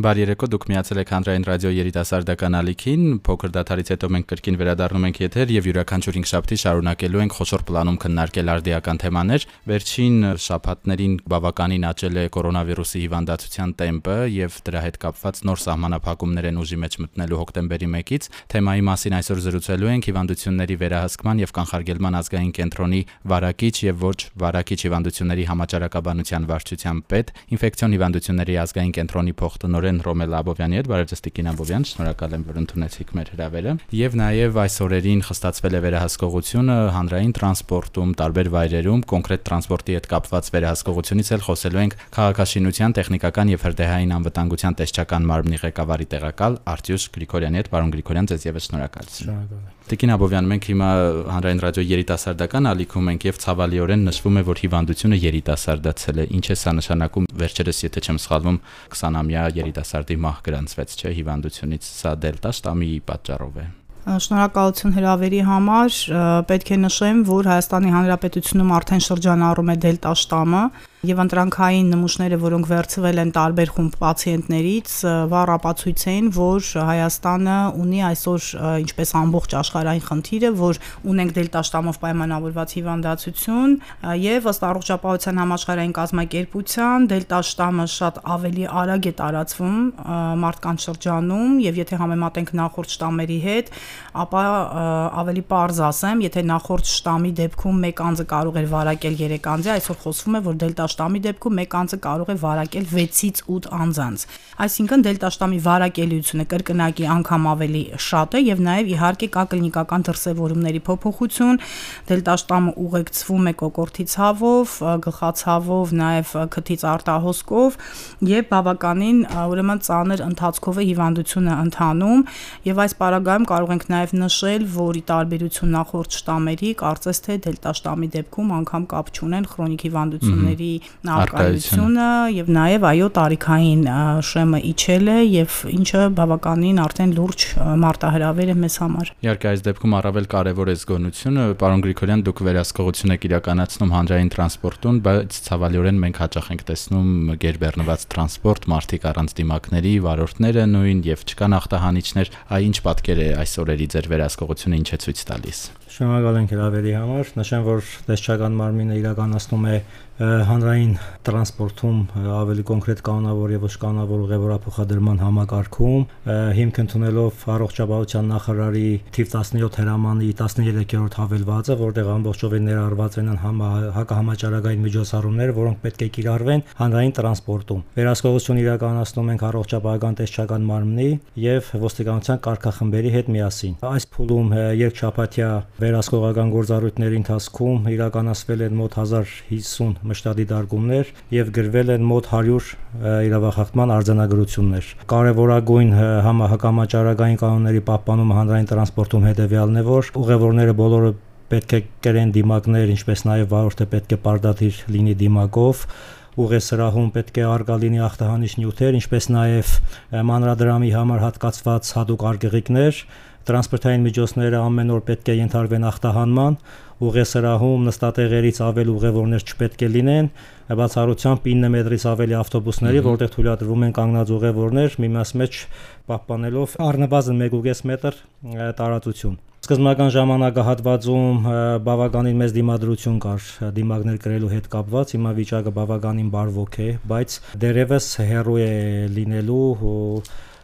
Բարի երեկո, դուք միացել եք Հանրային ռադիո երիտասարդական ալիքին։ Փոքր դաթարից հետո մենք կրկին վերադառնում ենք եթեր եւ յուրաքանչյուր 5 շաբթի շարունակելու ենք խոշոր պլանում քննարկել արդիական թեմաներ։ Վերջին շաբաթներին բավականին աճել է կորոնավիրուսի հիվանդացության տեմպը եւ դրա հետ կապված նոր սահմանափակումներ են ուժի մեջ մտնելու հոկտեմբերի 1-ից։ Թեմայի մասին այսօր զրուցելու ենք հիվանդությունների վերահսկման եւ կանխարգելման ազգային կենտրոնի վարակիչ եւ ոչ վարակիչ հիվանդությունների համաճարակաբանության վարչության պետ, ինֆեկցիոն հիվանդությունների ազգային կենտրոնի փոխտնօրեն տնօրեն Ռոմել Աբովյանի հետ, բարև Տիկին Աբովյան, շնորհակալ եմ, որ ընդունեցիք մեր հրավերը։ Եվ նաև այս օրերին խստացվել է վերահսկողությունը հանրային տրանսպորտում, տարբեր վայրերում, կոնկրետ տրանսպորտի հետ կապված վերահսկողությունից էլ խոսելու ենք քաղաքաշինության, տեխնիկական եւ հրդեհային անվտանգության տեսչական մարմնի ղեկավարի տեղակալ Արտյուշ Գրիգորյանի հետ, պարոն Գրիգորյան, ձեզ եւս շնորհակալություն։ Շնորհակալ Տիկին Աբովյան, մենք հիմա հանրային ռադիո երիտասարդական ալիքում ենք եւ ցավալիորեն նշվում է, որ հիվանդությունը երիտասարդացել է։ Ինչ է սա նշանակում։ Վերջերս, եթե չեմ սխալվում, 20-ամյա երիտասարդի մահ գրանցվեց, չէ, հիվանդությունից։ Սա դելտա շտամի պատճառով է։ Շնորհակալություն հրավերի համար։ Պետք է նշեմ, որ Հայաստանի Հանրապետությունում արդեն շրջանառում է դելտա շտամը, եւ ընտրանքային նմուշները, որոնք վերցվել են տարբեր խումբ պացիենտներից, վառ ապացույց են, որ Հայաստանը ունի այսօր ինչպես ամբողջ աշխարհային խնդիրը, որ ունենք դելտա շտամով պայմանավորված հիվանդացություն եւ ըստ առողջապահության համաշխարհային կազմակերպության դելտա շտամը շատ ավելի արագ է տարածվում մարդկանց շրջանում եւ եթե համեմատենք նախորդ շտամերի հետ, ապա ավելի པարզ ասեմ, եթե նախորդ շտամի դեպքում 1 անձը կարող էր վարակել 3 անձի, այսօր խոսվում է, որ դելտա շտամի դեպքում մեկ անձը կարող է վարակել 6-ից 8 անձանց։ Այսինքն դելտա շտամի վարակելիությունը կրկնակի անգամ ավելի շատ է եւ նաեւ իհարկե կա կլինիկական դրսևորումների փոփոխություն։ Դելտա շտամը ուղեկցվում է կոկորտի ցավով, գլխացավով, նաեւ քթից արտահոսքով եւ բավականին ուրեմն ծանր ընթացքով է հիվանդությունը ընթանում եւ այս պարագայում կարող ենք նաեւ նշել, որ ի տարբերություն նախորդ շտամերի, կարծես թե դելտա շտամի դեպքում անգամ կապ չունեն քրոնիկ հիվանդությունների արկայությունը եւ նաեւ այո տարիքային շեմը իջել է եւ ինչը բավականին արդեն լուրջ մարտահրավեր է մեզ համար։ Իհարկե այս դեպքում առավել կարևոր է զգոնությունը, պարոն Գրիգորյան, դուք վերահսկողություն եք իրականացնում հանրային տրանսպորտում, բայց ցավալիորեն մենք հաճախ ենք տեսնում գերբեռնված տրանսպորտ, մարդիկ առանց դիմակների, վարորդները նույն եւ չկան ախտահանիչներ, այ ինչ պատկեր է այս օրերի ձեր վերահսկողությունը ինչ է ցույց տալիս։ Շնորհակալ ենք հրավերի համար։ Նշեմ, որ տեսչական մարմինը իրականացնում է հանրային տրանսպորտում ավելի կոնկրետ կանոնավոր եւ ոչ կանոնավոր ուղևորափոխադրման համակարգում հիմք ընդունելով առողջապահության նախարարի թիվ 17 հրամանի 13-րդ հավելվածը, որտեղ ամբողջովին ներառված են հակահամաճարակային միջոցառումները, որոնք պետք է կիրառվեն հանրային տրանսպորտում։ Վերահսկողություն իրականացնում ենք առողջապահական տեսչական մարմնի եւ ոստիկանության կարգախմբերի հետ միասին։ Այս փուլում երկչափաթյա վերահսկողական գործառույթների ընթացքում իրականացվել են մոտ 1050 մշտադիտարկումներ եւ գրվել են մոտ 100 իրավախախտման արձանագրություններ։ Կարևորագույն համահակամաճարակային կանոնների պահպանումը հանրային տրանսպորտում հետեւյալն է, որ ուղևորները բոլորը պետք է կրեն դիմակներ, ինչպես նաև վարորդը պետք է պարտադիր լինի դիմակով ուղեսրահում պետք է արկա լինի ախտահանիչ նյութեր, ինչպես նաև մանրադրամի համար հատկացված հատուկ արգեղիկներ, տրանսպորտային միջոցները ամեն օր պետք է ենթարկվեն ախտահանման, ուղեսրահում նստատեղերից ավել ուղևորներ չպետք է լինեն, բացառությամբ 9 մետրից ավելի ավտոբուսների, որտեղ թույլատրվում են կանգնած ուղևորներ միմաց մեջ պահպանելով առնվազն 1.5 մետր տարածություն։ Սկզբնական ժամանակահատվածում բավականին մեծ դիմադրություն կար դիմակներ կրելու հետ կապված, հիմա վիճակը բավականին բարվոք է, բայց դերևս հերո է լինելու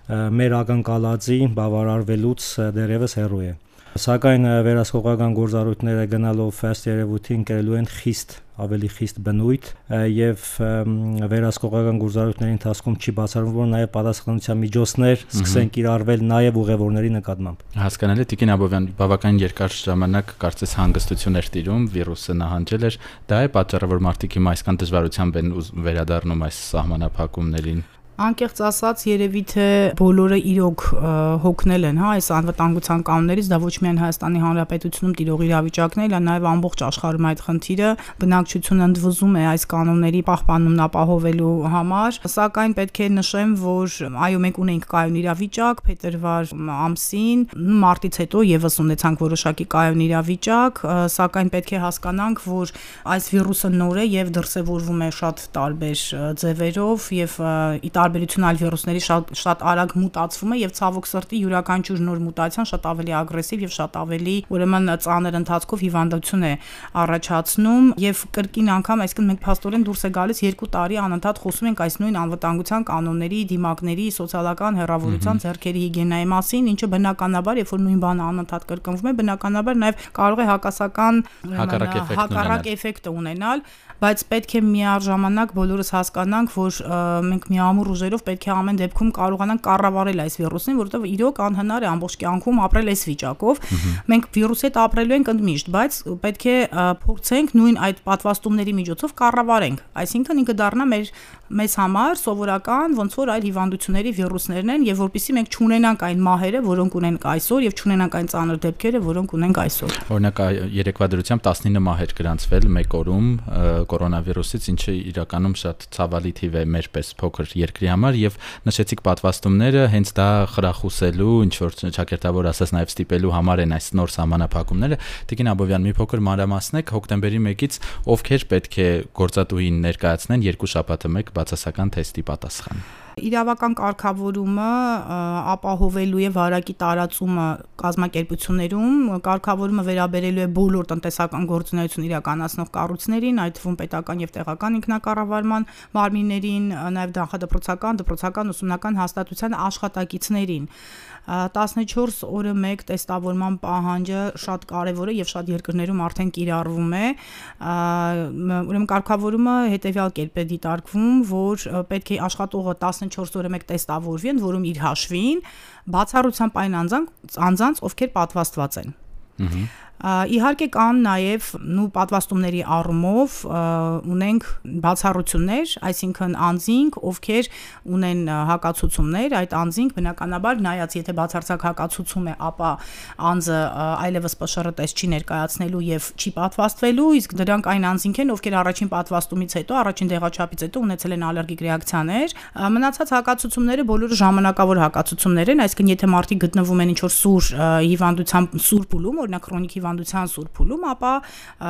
մեր ակնկալածի բավարարվելուց դերևս հերո է Սակայն վերահսկողական գործառույթները գնալով ըստ երևույթին կրելու են խիստ ավելի խիստ բնույթ եւ վերահսկողական գործառույթների ընթացքում չի բացառվում որ նաեւ պատասխանատվության միջոցներ սկսեն կիրառվել նաեւ ուղևորների նկատմամբ հասկանալի Տիկին Աբովյան բավական երկար ժամանակ կարծես հանգստություն էր տիրում վիրուսը նահանջել էր դա է պատճառը որ մարդիկ հիմա այսքան դժվարությամբ են վերադառնում այս սահմանափակումներին Անկեղծ ասած, երևի թե բոլորը իրոք հոգնել են, հա, այս անվտանգության կանոններից, դա ոչ միայն Հայաստանի Հանրապետությունում տիրող իրավիճակն է, այլ նաև ամբողջ աշխարհում այդ խնդիրը բնակչությունը ընդվզում է այս կանոնների պահպանումն ապահովելու համար, սակայն պետք է նշեմ, որ այո, մենք ունենք կայուն իրավիճակ, փետրվար ամսին, մարտից հետո եւս ունեցանք որոշակի կայուն իրավիճակ, սակայն պետք է հասկանանք, որ այս վիրուսը նոր է եւ դրսեւորվում է շատ տարբեր ձևերով եւ ի տարբերություն այլ վիրուսների շատ շատ արագ մուտացվում է եւ ցավոք սրտի յուրաքանչյուր նոր մուտացիան շատ ավելի ագրեսիվ եւ շատ ավելի ուրեմն ծանր ընթացքով հիվանդություն է առաջացնում եւ կրկին անգամ այսինքն մենք փաստորեն դուրս է գալիս 2 տարի անընդհատ խոսում ենք այս նույն անվտանգության կանոնների, դիմակների, սոցիալական հերավորության, ձեռքերի հիգիենայի մասին, ինչը բնականաբար, երբ որ նույն բանը անընդհատ կրկնվում է, բնականաբար նաեւ կարող է հակասական հակառակ էֆեկտ ունենալ բայց պետք է միաժամանակ բոլորս հասկանանք, որ մենք միամուռ ուժերով պետք է ամեն դեպքում կարողանանք կառավարել այս վիրուսին, որովհետև իրոք անհնար է ամբողջ կյանքում ապրել այս վիճակով։ Մենք վիրուսի հետ ապրելու ենք ընդմիշտ, բայց պետք է փորձենք նույն այդ պատվաստումների միջոցով կառավարենք։ Այսինքն ինքը դառնա մեր մեզ համար սովորական ոնց որ այլ հիվանդությունների վիրուսներն են եւ որpիսի մենք չունենանք այն մահերը, որոնք ունենք այսօր եւ չունենանք այն ծանր դեպքերը, որոնք ունենք այսօր։ Օրինակ երեկվա դրությամբ 19 մահեր գրանցվել մեկ օրում կորոնավիրուսից, ինչը իրականում շատ ցավալի թիվ է մեր պես փոքր երկրի համար եւ նշեցիք պատվաստումները հենց դա խրախուսելու, ինչ որ ճակերտավոր ասած նաեւ ստիպելու համար են այս նոր համանախապակումները։ Տիկին Աբովյան մի փոքր մանրամասնեք հոկտեմբերի 1-ից ովքեր պետք է գործատուին ներկայացնեն երկու շաբաթը մեկ բացասական թեստի պատասխան իրավական կարգավորումը ապահովելու է վարակի տարածումը կազմակերպություններում, կարգավորումը վերաբերելու է բոլոր տնտեսական գործունեություն իրականացնող կառույցներին, այդ թվում պետական եւ տեղական ինքնակառավարման մարմիններին, նաեւ նախադպրոցական, դպրոցական ուսումնական հաստատության աշխատակիցներին 14 օրը 1 տեստավորման պահանջը շատ կարևոր է եւ շատ երկրներում արդեն կիրառվում է ուրեմն կարգավորումը հետեւյալ կերպ է դիտարկվում որ պետք է աշխատողը 14 օրը 1 տեստավորվի ընդ որում իր հաշվին բացառությամբ այն անձանց անձանց ովքեր պատվաստված են Իհարկե կան նաև նու պատվաստումների առումով ունենք բացառություններ, այսինքն անձինք, ովքեր ունեն հակացություններ, այդ անձինք բնականաբար նայած եթե բացարձակ հակացուցում է, ապա անձը այլևս ՊՇՌ տեստ չի ներկայացնելու եւ չի պատվաստվելու, իսկ դրանք այն անձինք են, ովքեր առաջին պատվաստումից հետո, առաջին դեղաչափից հետո ունեցել են ալերգիկ ռեակցիաներ, մնացած հակացությունները բոլորը ժամանակավոր հակացություններ են, այսինքն եթե մարդիկ գտնվում են ինչ որ սուր հիվանդությամբ սուր փուլում, օրինակ քրոնիկ հիվանդության սուր փուլում, ապա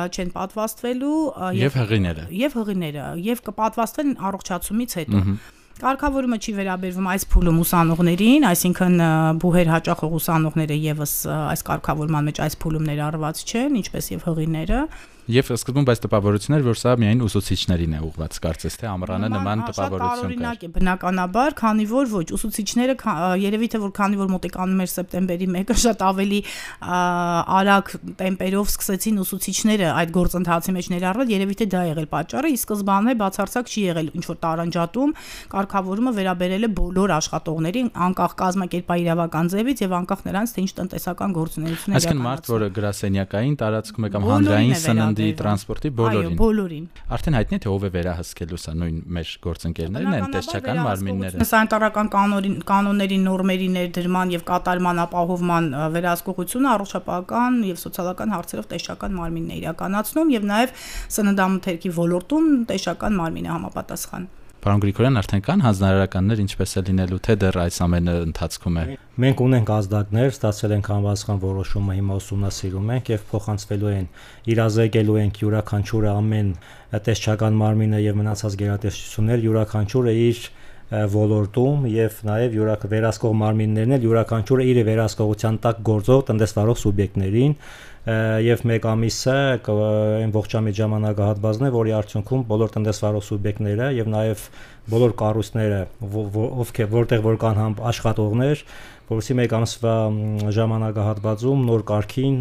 չեն պատվաստվելու եւ հղիները։ Եւ հղիները եւ կպատվաստվեն առողջացումից հետո։ Կարգավորումը չի վերաբերվում այս փուլում ուսանողներին, այսինքն բուհեր հաճախող ուսանողները եւս այս կարգավորման մեջ այս փուլում ներառված չեն, ինչպես եւ հղիները։ Եվ սկզբում բայց տպավորություններ, որ սա միայն ուսուցիչներին է ուղղված, կարծես թե ամռանը նման տպավորություն կա։ Շատ բնականաբար, քանի որ ոչ ուսուցիչները երևի թե որ քանի որ մոտեկանում էր սեպտեմբերի 1-ը շատ ավելի արագ տեմպերով սկսեցին ուսուցիչները այդ գործընթացի մեջ ներառվել, երևի թե դա եղել պատճառը, իսկ սկզբանե բացարձակ չի եղել ինչ որ տարանջատում, կարգավորումը վերաբերել է բոլոր աշխատողներին, անկախ կազմակերպայիրավական ձևից եւ անկախ նրանց թե ինչ տնտեսական գործունեություն է Այսինքն մարդ, որը գրասենյակային տարածքում է կամ հանրային սննդի սննդի, տրանսպորտի բոլորին։ Բոլորին։ Արդեն հայտնի թե ով է վերահսկելու սա նույն մեր գործընկերներն են, տեսչական մարմինները։ Սանիտարական կանոնների կանոնների նորմերի ներդրման եւ կատարման ապահովման վերահսկողությունը առողջապահական եւ սոցիալական հարցերով տեսչական մարմինն է իրականացնում եւ նաեւ սննդամթերքի ոլորտում տեսչական մարմինը համապատասխան։ Պարոն Գրիգորյան, արդեն կան հանձնարարականներ, ինչպես է լինելու, թե դեռ այս ամենը ընթացքում է։ Մենք ունենք ազդակներ, ստացել ենք համազգան որոշումը, հիմա ուսումնասիրում ենք եւ փոխանցվելու են, իրազեկելու ենք յուրաքանչյուրը ամեն տեսչական մարմինը եւ մնացած գերատեսչություններ յուրաքանչյուրը իր ոլորտում եւ նաեւ յուրակ վերահսկող մարմիններն էլ յուրաքանչյուրը իր վերահսկողության տակ գործող տնտեսվարող սուբյեկտներին եւ մեկ ամիսը այն ողջամիտ ժամանակահատվածն է, որի արդյունքում բոլոր տնտեսվարող սուբյեկտները եւ նաեւ բոլոր կառույցները, ովքեր որտեղ որ կան աշխատողներ, որովհետեւ մեկ ամսվա ժամանակահատվածում նոր կարգին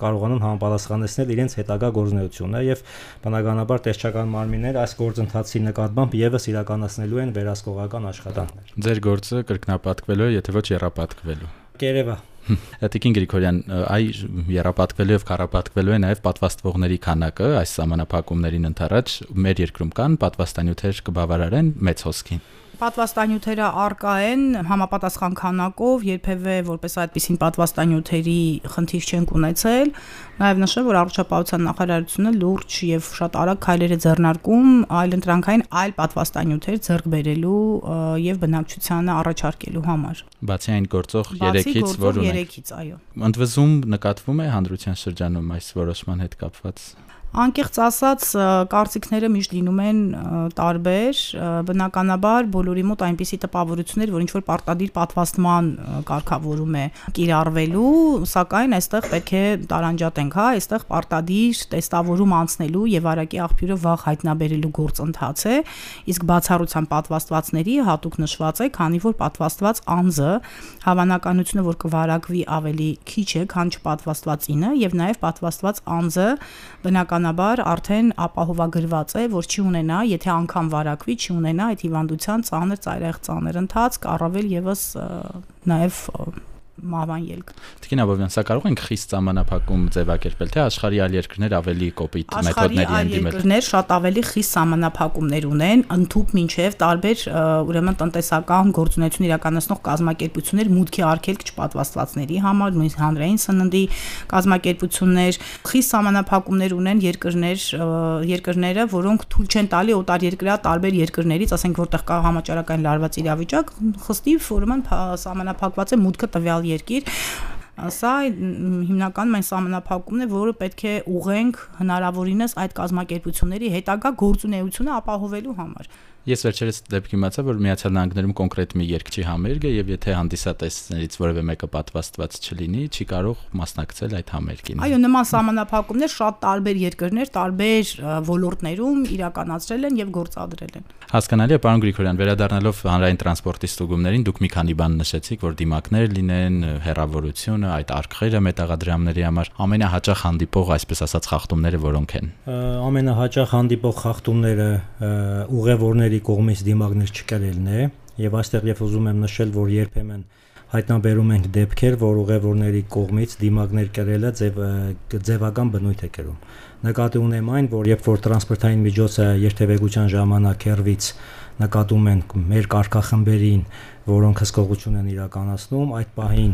կարողանան համապատասխանեցնել իրենց հետագա գործունեությունը եւ բնականաբար տեսչական մարմիններ այս գործընթացի նկատմամբ եւս իրականացնելու են վերահսկողական աշխատանքներ։ Ձեր գործը կրկնապատկվելու է, եթե ոչ երապատկվելու։ Կերևա Տիկին Գրիգորյան, այ երապատկվելու եւ քարապատկվելու է նաեւ պատվաստվողների քանակը այս համանախապակումներին ընթരാճ մեր երկրում կան պատվաստանյութեր կբավարարեն մեծ հոսքին։ Պատվաստանյութերը արկա են համապատասխան քանակով, երբևէ որպես այդպեսին պատվաստանյութերի խնդիր չենք ունեցել։ Նաև նշեմ, որ առողջապահության նախարարությունը լուրջ եւ շատ արագ քայլեր է ձեռնարկում այլ ընտրանքային այլ պատվաստանյութեր ձեռք բերելու եւ բնակչությանը առաջարկելու համար։ Բացի այն գործող 3-ից, որ ունենք 3-ից, այո։ Ընդվզում նկատվում է հանրության շրջանում այս որոշման հետ կապված Անկեղծ ասած, կարծիքները միշտ լինում են տարբեր, բնականաբար բոլորի մոտ այնպիսի տպավորություններ, որ ինչ որ պարտադիր պատվաստման կարգավորում է կիրառվելու, սակայն այստեղ պետք է տարանջատենք, հա, այստեղ պարտադիր տեստավորում անցնելու եւ արակի աղբյուրը վաղ հայտնաբերելու գործընթաց է, իսկ բացառության պատվաստվածների հատուկ նշված է, քանի որ պատվաստված անձը հավանականությունը, որ կվարակվի ավելի քիչ է, քան չպատվաստվածինը եւ նաեւ պատվաստված անձը բնական բնականաբար արդեն ապահովագրված է, որ չի ունենա, եթե անգամ վարակվի, չի ունենա այդ հիվանդության ծանր ծայրահեղ ծանր ընթացք, առավել եւս նաեւ մահվան ելք։ Տիկին Աբովյան, սա կարող ենք խիստ համանապակում ձևակերպել, թե աշխարհի այլ երկրներ ավելի կոպիտ մեթոդների են դիմել։ Աշխարհի այլ երկրներ շատ ավելի խիստ համանապակումներ ունեն, ընդཐུպ մինչև տարբեր ուրեմն տնտեսական գործունեություն իրականացնող կազմակերպություններ մուտքի արգելք չպատվաստվածների համար, նույնիսկ հանրային սննդի կազմակերպություններ, խիստ համանապակումներ ունեն երկրներ, երկրները, որոնք թույլ չեն տալի օտար երկրյա տարբեր երկրներից, ասենք որտեղ կա համաճարակային լարված իրավիճակ, խստիվ ուրեմն համանապակված է մուտքը տվյալ երկիր Սա հիմնականում այն սահմանափակումն է, որը պետք է ուղենք հնարավորինս այդ կազմակերպությունների հետագա գործունեությունը ապահովելու համար։ Ես վերջերս դեպք իմացա, որ Միացյալ Նահանգներում կոնկրետ մի երկչի համերգ է եւ եթե հանդիսատեսներից որևէ մեկը պատվաստված չլինի, չի կարող մասնակցել այդ համերգին։ Այո, նման սահմանափակումներ շատ տարբեր երկրներ, տարբեր ոլորտներում իրականացրել են եւ գործադրել են։ Հասկանալի է, պարոն Գրիգորյան, վերադառնալով հանրային տրանսպորտի ստուգումներին, դուք մի քանի բան նշեցիք, որ դիմակներ լինեն, հերավորությունը, այդ արկղերը մետաղադրամների համար ամենահաճախ հանդիպող, այսպես ասած, խախտումները որոնք են։ Ամենահաճախ հանդիպող խախտումները ուղևորների ծրագրերի կողմից դիմակներ չկրելն է եւ այստեղ ես ուզում եմ նշել, որ երբեմն հայտնաբերում ենք դեպքեր, որ ուղևորների կողմից դիմակներ կրելը ձև ձևական բնույթ է կրում։ Նկատի ունեմ այն, որ երբ որ տրանսպորտային միջոցը երթևեկության ժամանակ հերվից նկատում են մեր կարգախմբերին, որոնք հսկողություն են իրականացնում, այդ պահին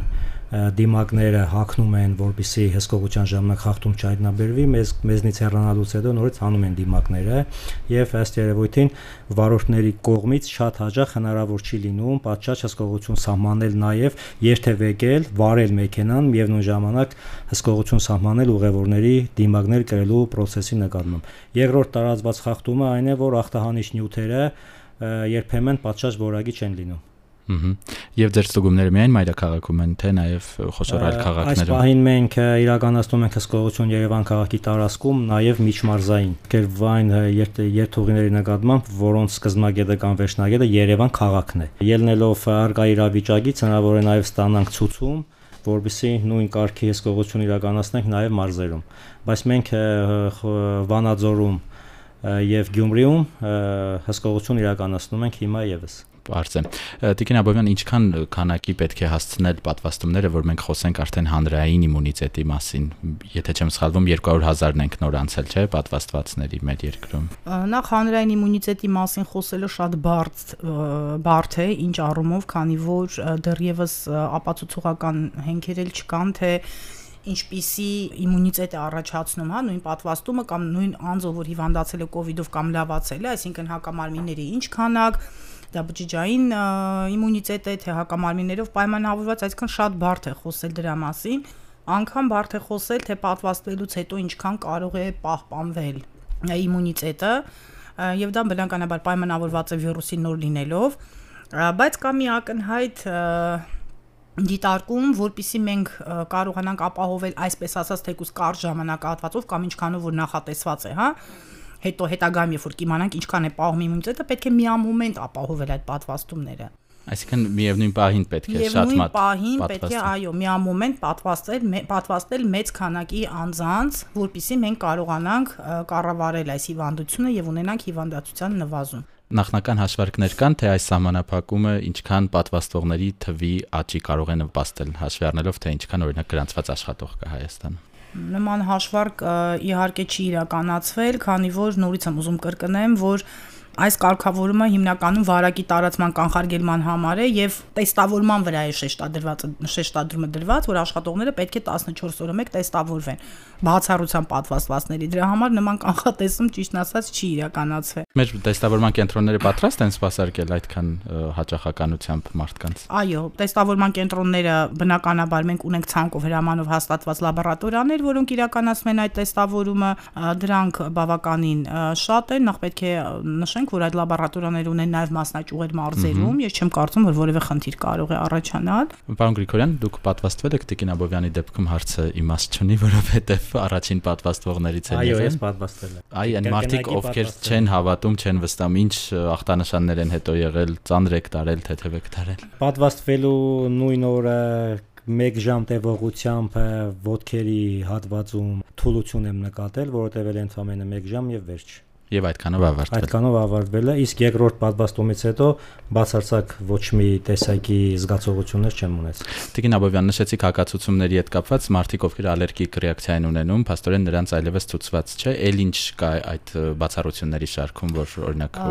դիմակները հակնում են, որբիսի հսկողության ժամանակ խախտում չհայտնաբերվի, մեզ մեզնից հեռանալուց հետո նորից հանում են դիմակները եւ ըստ երևույթին վարորդների կողմից շատ հաջող հնարավոր չի լինում պատշաճ հսկողություն սահմանել նաեւ երթևեկել, վարել մեքենան եւ նույն ժամանակ հսկողություն սահմանել ուղևորների դիմակներ կրելու process-ի նկատմամբ։ Երկրորդ տարածված խախտումը այն է, որ ախտահանիչ նյութերը երբեմն պատշաճ որակի չեն լինում Եվ ձեր ստուգումները միայն մայրաքաղաքում են, թե նաև խոշոր այլ քաղաքներում։ Այս պահին մենք իրականացնում ենք հսկողություն Երևան քաղաքի տարածքում, նաև միջմարզային Կերվայն երթուղիների նկատմամբ, որոնց սկզբնագետը կամ վերջնագետը Երևան քաղաքն է։ Ելնելով արկա իրավիճակից հնարավոր է նաև ստանանք ցուցում որբիսի նույն կարգի հսկողություն իրականացնենք նաև մարզերում։ Բայց մենք Վանաձորում եւ Գյումրիում հսկողություն իրականացնում ենք հիմա եւս Պարզ է։ Տիկին Աբովյան, ինչքան քանակի պետք է հասցնել պատվաստումները, որ մենք խոսենք արդեն հանրային իմունիտետի մասին։ Եթե չեմ սխալվում, 200.000-ն ենք նոր անցել, չէ՞, պատվաստվածների մեր երկրում։ Նախ հանրային իմունիտետի մասին խոսելը շատ բարդ բարդ է, ինչ առումով, քանի որ դեռևս ապացուցողական հենքեր էլ չկան, թե ինչպիսի իմունիտետ է առաջացնում, հա, նույն պատվաստումը կամ նույն անձը, որ հիվանդացել է կ ូវ իդով կամ լավացել է, այսինքն հակամարմինների ինչ քանակ, դա բջջային իմունիտետ է, թե հակամարմիններով պայմանավորված, այսքան շատ բարդ է խոսել դրա մասին, անգամ բարդ է խոսել, թե պատվաստվելուց հետո ինչքան կարող է պահպանվել իմունիտետը, եւ դա բնականաբար պայմանավորված է վիրուսի նոր լինելով, բայց կա մի ակնհայտ դիտարկում, որpիսի մենք կարողանանք ապահովել այսպես ասած թեկուս կարճ ժամանակահատվածով կամ ինչքանով որ նախատեսված է, հա, հետո հետագայում երբ որ կիմանանք ինչքան է պահում իմունիտետը, պետք է միամոմենտ ապահովել այդ պատվաստումները։ Այսինքն միևնույն պահին պետք է շատ մատ պահին պետք է այո միամոմենտ պատվաստել պատվաստել մեծ քանակի անձանց, որpիսի մենք կարողանանք կառավարել այս հիվանդությունը եւ ունենանք հիվանդացության նվազում նախնական հաշվարկներ կան, թե այս սահմանափակումը ինչքան պատվաստողների թվի աճի կարող է նպաստել, հաշվի առնելով թե ինչքան օրինակ գրանցված աշխատող կա Հայաստանում նման հաշվարկ իհարկե չի իրականացվել, քանի որ նորից եմ ուզում կրկնեմ, որ Այս կարգավորումը հիմնականում վարակի տարածման կանխարգելման համար է եւ տեստավորման վրա է շեշտադրված շեշտադրումը դրված, որ աշխատողները պետք է 14 օրը մեկ տեստավորվեն բացառության պատվաստվածների։ Դրա համար նման կանխատեսում ճիշտ ասած չի իրականացվել։ Մեր տեստավորման կենտրոնները պատրաստ են սպասարկել այդքան հաճախականությամբ մարդկանց։ Այո, տեստավորման կենտրոնները բնականաբար մենք ունենք ցանկով հրամանով հաստատված լաբորատորիաներ, որոնք իրականացնում են այդ տեստավորումը, դրանք բավականին շատ են, նախ պետք է նշենք, որ այդ լաբորատորիաներ ունեն նաև մասնաճյուղեր մարզերում, ես չեմ կարծում, որ որևէ խնդիր կարող է առաջանալ։ Պարոն Գրիգորյան, դուք պատվաստվել եք Տիկին Աբովյանի դեպքում հարցը իմաստ չունի, որովհետև առաջին պատվաստվողներից են եղել։ Այո, ես պատվաստվել եմ։ Այ այն մարդիկ, ովքեր չեն հավատում, չեն վստահում, ինչ ախտանշաններ են հետո եղել, ծանր եք տարել, թեթև եք տարել։ Պատվաստվելու նույն օրը 1 ժամ տևողությամբ ոդքերի հատվածում թուլություն եմ նկատել, որովհետև էլ ընդամենը 1 ժամ եւ վերջ։ Եվ այդքանով ավարտվել։ Այդքանով ավարտվել է, իսկ երկրորդ պատվաստումից հետո բացարձակ ոչ մի տեսակի զգացողություններ չեմ ունեցել։ Տիկին Աբովյան նշեցիք հակացությունների հետ կապված մարդիկ, ովքեր ալերգիկ ռեակցիա են ունենում, աստորեն նրանց այլևս ցուցված չէ, ել ինչ կա այդ բացառությունների շարքում, որ օրինակ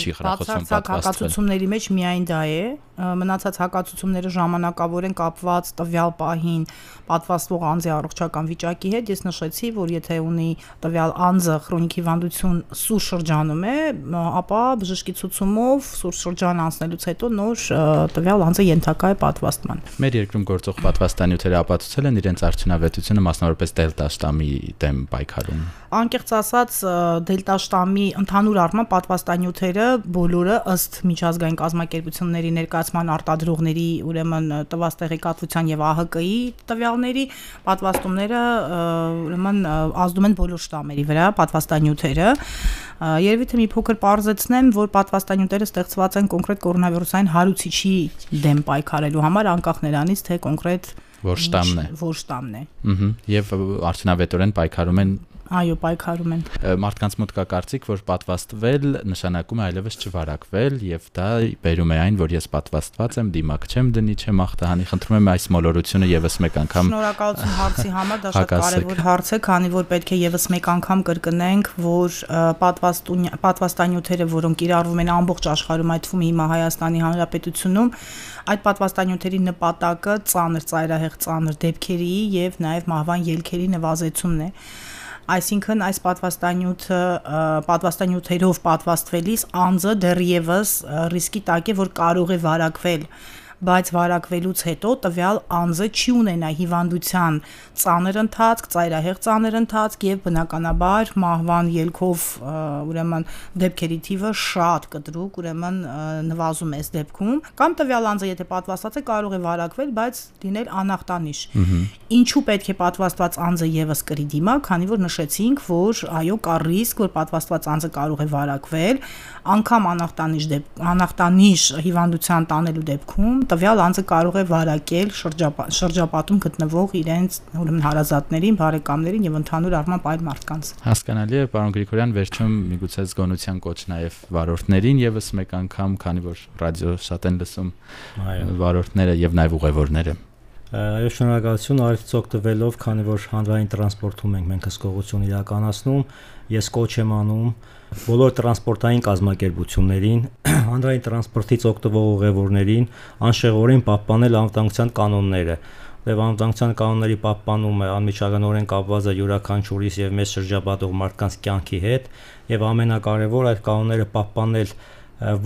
չի խրախուսում պատվաստվել։ Հակացությունների մեջ միայն դա է, մնացած հակացությունները ժամանակավոր են կապված տվյալ պահին պատվաստվող անձի առողջական վիճակի հետ։ Ես նշեցի, որ եթե ունի տվյալ անձը քրոնիկ հիվանդություն սուր շրջանում է, ապա բժշկի ցուցումով սուր շրջան անցնելուց հետո նոր տվյալ անձը ենթակա է պատվաստման։ Մեր երկրում գործող պատվաստանյութերը ապացուցել են իրենց արդյունավետությունը մասնավորապես դելտա շտամի դեմ պայքարում։ Անկեղծ ասած, դելտա շտամի ընդհանուր առմամբ պատվաստանյութերը բոլորը ըստ միջազգային կազմակերպությունների ներկայացման արտադրողների, ուրեմն տված տեղեկատվության եւ ԱՀԿ-ի տվյալների պատվաստումները ուրեմն ազդում են բոլոր շտամերի վրա պատվաստանյութերը Երևի թե մի փոքր parzեցնեմ, որ պատվաստանյութերը ստեղծված են կոնկրետ կորոնավիրուսային հարուցիչի դեմ պայքարելու համար, անկախ նրանից, թե կոնկրետ որ շտամն է։ Որ շտամն է։ Ահա, եւ արդյունավետորեն պայքարում են Այո, պայքարում են։ Մարդկանց մոտ կա կարծիք, որ պատվաստվել նշանակում է այլևս չվարակվել եւ դա բերում է այն, որ ես պատվաստված եմ, դիմակ չեմ դնի, չեմ ախտահանի։ Խնդրում եմ այս մոլորությունը եւս մեկ անգամ Շնորհակալություն հարցի համար, դա շատ կարեւոր հարց է, քանի որ պետք է եւս մեկ անգամ կրկնենք, որ պատվաստուն պատվաստանյութերը, որոնք կիրառվում են ամբողջ աշխարհում, այդ թվում հիմա Հայաստանի Հանրապետությունում, այդ պատվաստանյութերի նպատակը ծանր ծայրահեղ ծանր դեպքերի եւ նաեւ մահվան ելքերի նվազեցումն է այսինքն այս պատվաստանյութը պատվաստանյութերով պատվաստվելիս անձը դեռևս ռիսկի տակ է որ կարող է վարակվել բայց վարակվելուց հետո տվյալ անձը չի ունենա հիվանդության ծանր ընթացք, ծայրահեղ ծանր ընթացք եւ բնականաբար մահվան ելքով ուրեմն դեպքերի թիվը շատ կտրուկ ուրեմն նվազում է այս դեպքում կամ տվյալ անձը եթե պատվաստած է կարող է վարակվել, բայց լինել անախտանիշ։ Ինչու պետք է պատվաստված անձը եւս կրի դիմա, քանի որ նշեցինք, որ այո կա ռիսկ, որ պատվաստված անձը կարող է վարակվել, անգամ անախտանիշ դեպք անախտանիշ հիվանդության տանելու դեպքում տվյալ անձը կարող է վարակել շրջապատում գտնվող իրենց ուրեմն հարազատներին, բարեկամներին եւ ընդհանուր առմամբ այլ մարդկանց։ Հասկանալի է, պարոն Գրիգորյան, վերջում միգուցե զգոնության կոչ նաեւ վարորդներին եւս մեկ անգամ, քանի որ ռադիո շատ են լսում վարորդները եւ նաեւ ուղևորները։ Այո, շնորհակալություն արիցից օգտվելով, քանի որ հանրային տրանսպորտում ենք մենք հսկողություն իրականացնում, ես կոչ եմ անում բոլոր տրանսպորտային կազմակերպություններին, հանրային տրանսպորտից օգտվող ուղևորներին անշեղորեն պահպանել անվտանգության կանոնները եւ անվտանգության կանոնների պահպանումը անմիջականորեն կապված է յուրաքանչյուրիս եւ մեծ շրջապատող մարդկանց կյանքի հետ եւ ամենակարևոր այդ կանոնները պահպանել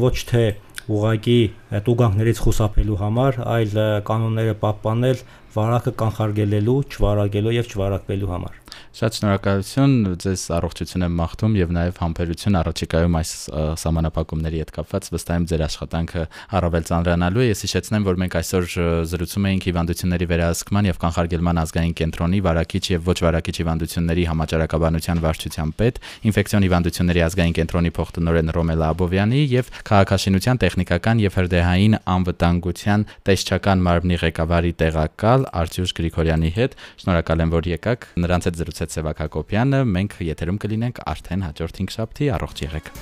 ոչ թե ուղակի տուգանքներից խուսափելու համար, այլ կանոնները պահպանել վարակը կանխարգելելու, չվարակելու եւ չվարակվելու համար։ Շատ շնորհակալություն, ձեզ առողջություն եմ մաղթում եւ նաեւ համբերություն առաջիկայում այս սահմանապակումների հետ կապված վստահ եմ ձեր աշխատանքը առավել ծանրանալու է։ Ես հիշեցնեմ, որ մենք այսօր զրուցում էինք հիվանդությունների վերահսկման եւ կանխարգելման ազգային կենտրոնի վարակիչ եւ ոչ վարակիչ հիվանդությունների համաճարակաբանության վարչության պետ, ինֆեկցիոն հիվանդությունների ազգային կենտրոնի փոխտնօրեն Ռոմելա Աբովյանի եւ քաղաքաշինության տեխնիկական եւ հրդեհային անվտանգության տեսչական մարմնի ղեկավարի տեղակալ Արտյուշ Գրիգորյանի հետ։ Շնորհակալ եմ, որ եկաք։ Նրանց հետ զրուցեց Սևակ Հակոբյանը։ Մենք եթերում կլինենք արդեն հաջորդ 5 շաբթի։ Առողջ եղեք։